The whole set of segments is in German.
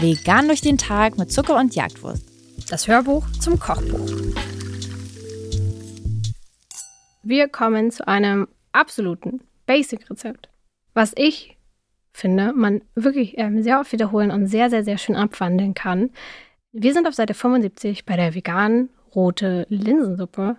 Vegan durch den Tag mit Zucker und Jagdwurst. Das Hörbuch zum Kochbuch. Wir kommen zu einem absoluten Basic-Rezept, was ich finde, man wirklich ähm, sehr oft wiederholen und sehr, sehr, sehr schön abwandeln kann. Wir sind auf Seite 75 bei der veganen rote Linsensuppe.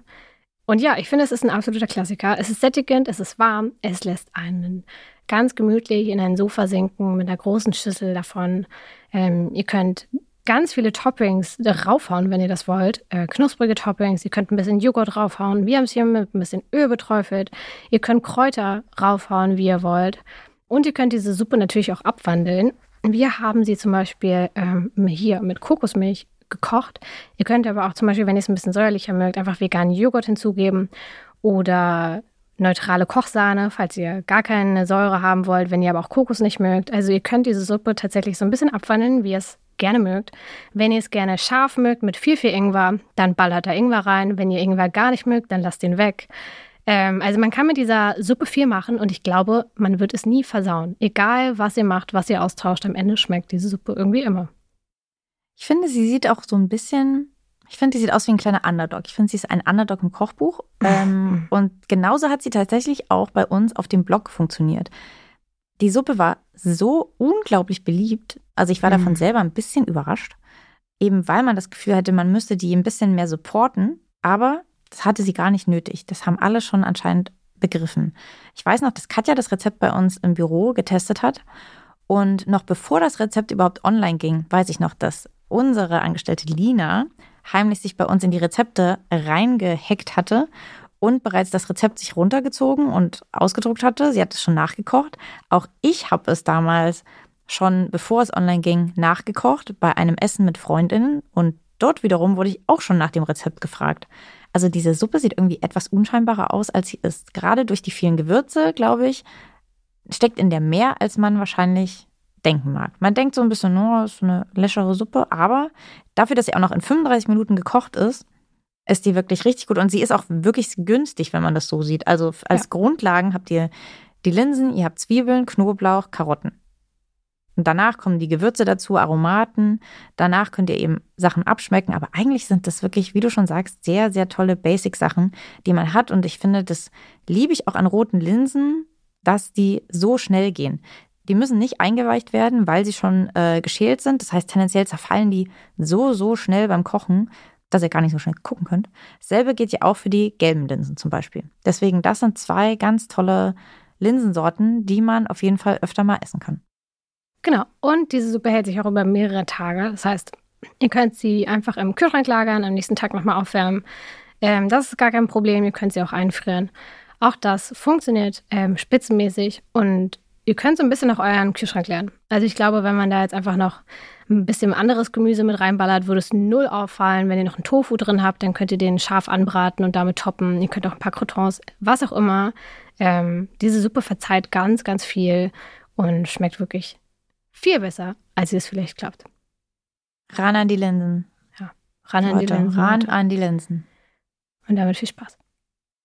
Und ja, ich finde, es ist ein absoluter Klassiker. Es ist sättigend, es ist warm, es lässt einen ganz gemütlich in ein Sofa sinken mit einer großen Schüssel davon. Ähm, ihr könnt ganz viele Toppings draufhauen, wenn ihr das wollt. Äh, knusprige Toppings, ihr könnt ein bisschen Joghurt draufhauen. Wir haben es hier mit ein bisschen Öl beträufelt. Ihr könnt Kräuter raufhauen, wie ihr wollt. Und ihr könnt diese Suppe natürlich auch abwandeln. Wir haben sie zum Beispiel ähm, hier mit Kokosmilch gekocht. Ihr könnt aber auch zum Beispiel, wenn ihr es ein bisschen säuerlicher mögt, einfach veganen Joghurt hinzugeben oder neutrale Kochsahne, falls ihr gar keine Säure haben wollt, wenn ihr aber auch Kokos nicht mögt. Also ihr könnt diese Suppe tatsächlich so ein bisschen abwandeln, wie ihr es gerne mögt. Wenn ihr es gerne scharf mögt mit viel, viel Ingwer, dann ballert da Ingwer rein. Wenn ihr Ingwer gar nicht mögt, dann lasst ihn weg. Ähm, also man kann mit dieser Suppe viel machen und ich glaube, man wird es nie versauen. Egal, was ihr macht, was ihr austauscht, am Ende schmeckt diese Suppe irgendwie immer. Ich finde, sie sieht auch so ein bisschen ich finde, die sieht aus wie ein kleiner Underdog. Ich finde, sie ist ein Underdog im Kochbuch. Ähm, und genauso hat sie tatsächlich auch bei uns auf dem Blog funktioniert. Die Suppe war so unglaublich beliebt. Also ich war davon mhm. selber ein bisschen überrascht. Eben weil man das Gefühl hatte, man müsste die ein bisschen mehr supporten. Aber das hatte sie gar nicht nötig. Das haben alle schon anscheinend begriffen. Ich weiß noch, dass Katja das Rezept bei uns im Büro getestet hat. Und noch bevor das Rezept überhaupt online ging, weiß ich noch, dass unsere Angestellte Lina heimlich sich bei uns in die Rezepte reingehackt hatte und bereits das Rezept sich runtergezogen und ausgedruckt hatte. Sie hat es schon nachgekocht. Auch ich habe es damals schon, bevor es online ging, nachgekocht bei einem Essen mit Freundinnen und dort wiederum wurde ich auch schon nach dem Rezept gefragt. Also diese Suppe sieht irgendwie etwas unscheinbarer aus, als sie ist. Gerade durch die vielen Gewürze, glaube ich, steckt in der mehr, als man wahrscheinlich denken mag. Man denkt so ein bisschen, nur, oh, ist eine läschere Suppe, aber dafür, dass sie auch noch in 35 Minuten gekocht ist, ist die wirklich richtig gut und sie ist auch wirklich günstig, wenn man das so sieht. Also als ja. Grundlagen habt ihr die Linsen, ihr habt Zwiebeln, Knoblauch, Karotten. Und danach kommen die Gewürze dazu, Aromaten. Danach könnt ihr eben Sachen abschmecken. Aber eigentlich sind das wirklich, wie du schon sagst, sehr, sehr tolle Basic-Sachen, die man hat. Und ich finde, das liebe ich auch an roten Linsen, dass die so schnell gehen. Die müssen nicht eingeweicht werden, weil sie schon äh, geschält sind. Das heißt, tendenziell zerfallen die so, so schnell beim Kochen, dass ihr gar nicht so schnell gucken könnt. Selbe geht ja auch für die gelben Linsen zum Beispiel. Deswegen, das sind zwei ganz tolle Linsensorten, die man auf jeden Fall öfter mal essen kann. Genau. Und diese Suppe hält sich auch über mehrere Tage. Das heißt, ihr könnt sie einfach im Kühlschrank lagern, am nächsten Tag nochmal aufwärmen. Ähm, das ist gar kein Problem. Ihr könnt sie auch einfrieren. Auch das funktioniert ähm, spitzenmäßig und Ihr könnt so ein bisschen nach euren Kühlschrank lernen. Also ich glaube, wenn man da jetzt einfach noch ein bisschen anderes Gemüse mit reinballert, würde es null auffallen. Wenn ihr noch einen Tofu drin habt, dann könnt ihr den scharf anbraten und damit toppen. Ihr könnt auch ein paar Croutons, was auch immer. Ähm, diese Suppe verzeiht ganz, ganz viel und schmeckt wirklich viel besser, als ihr es vielleicht klappt. Ran an die Linsen. Ja, ran an die Linsen. Ran an die Linsen. Und damit viel Spaß.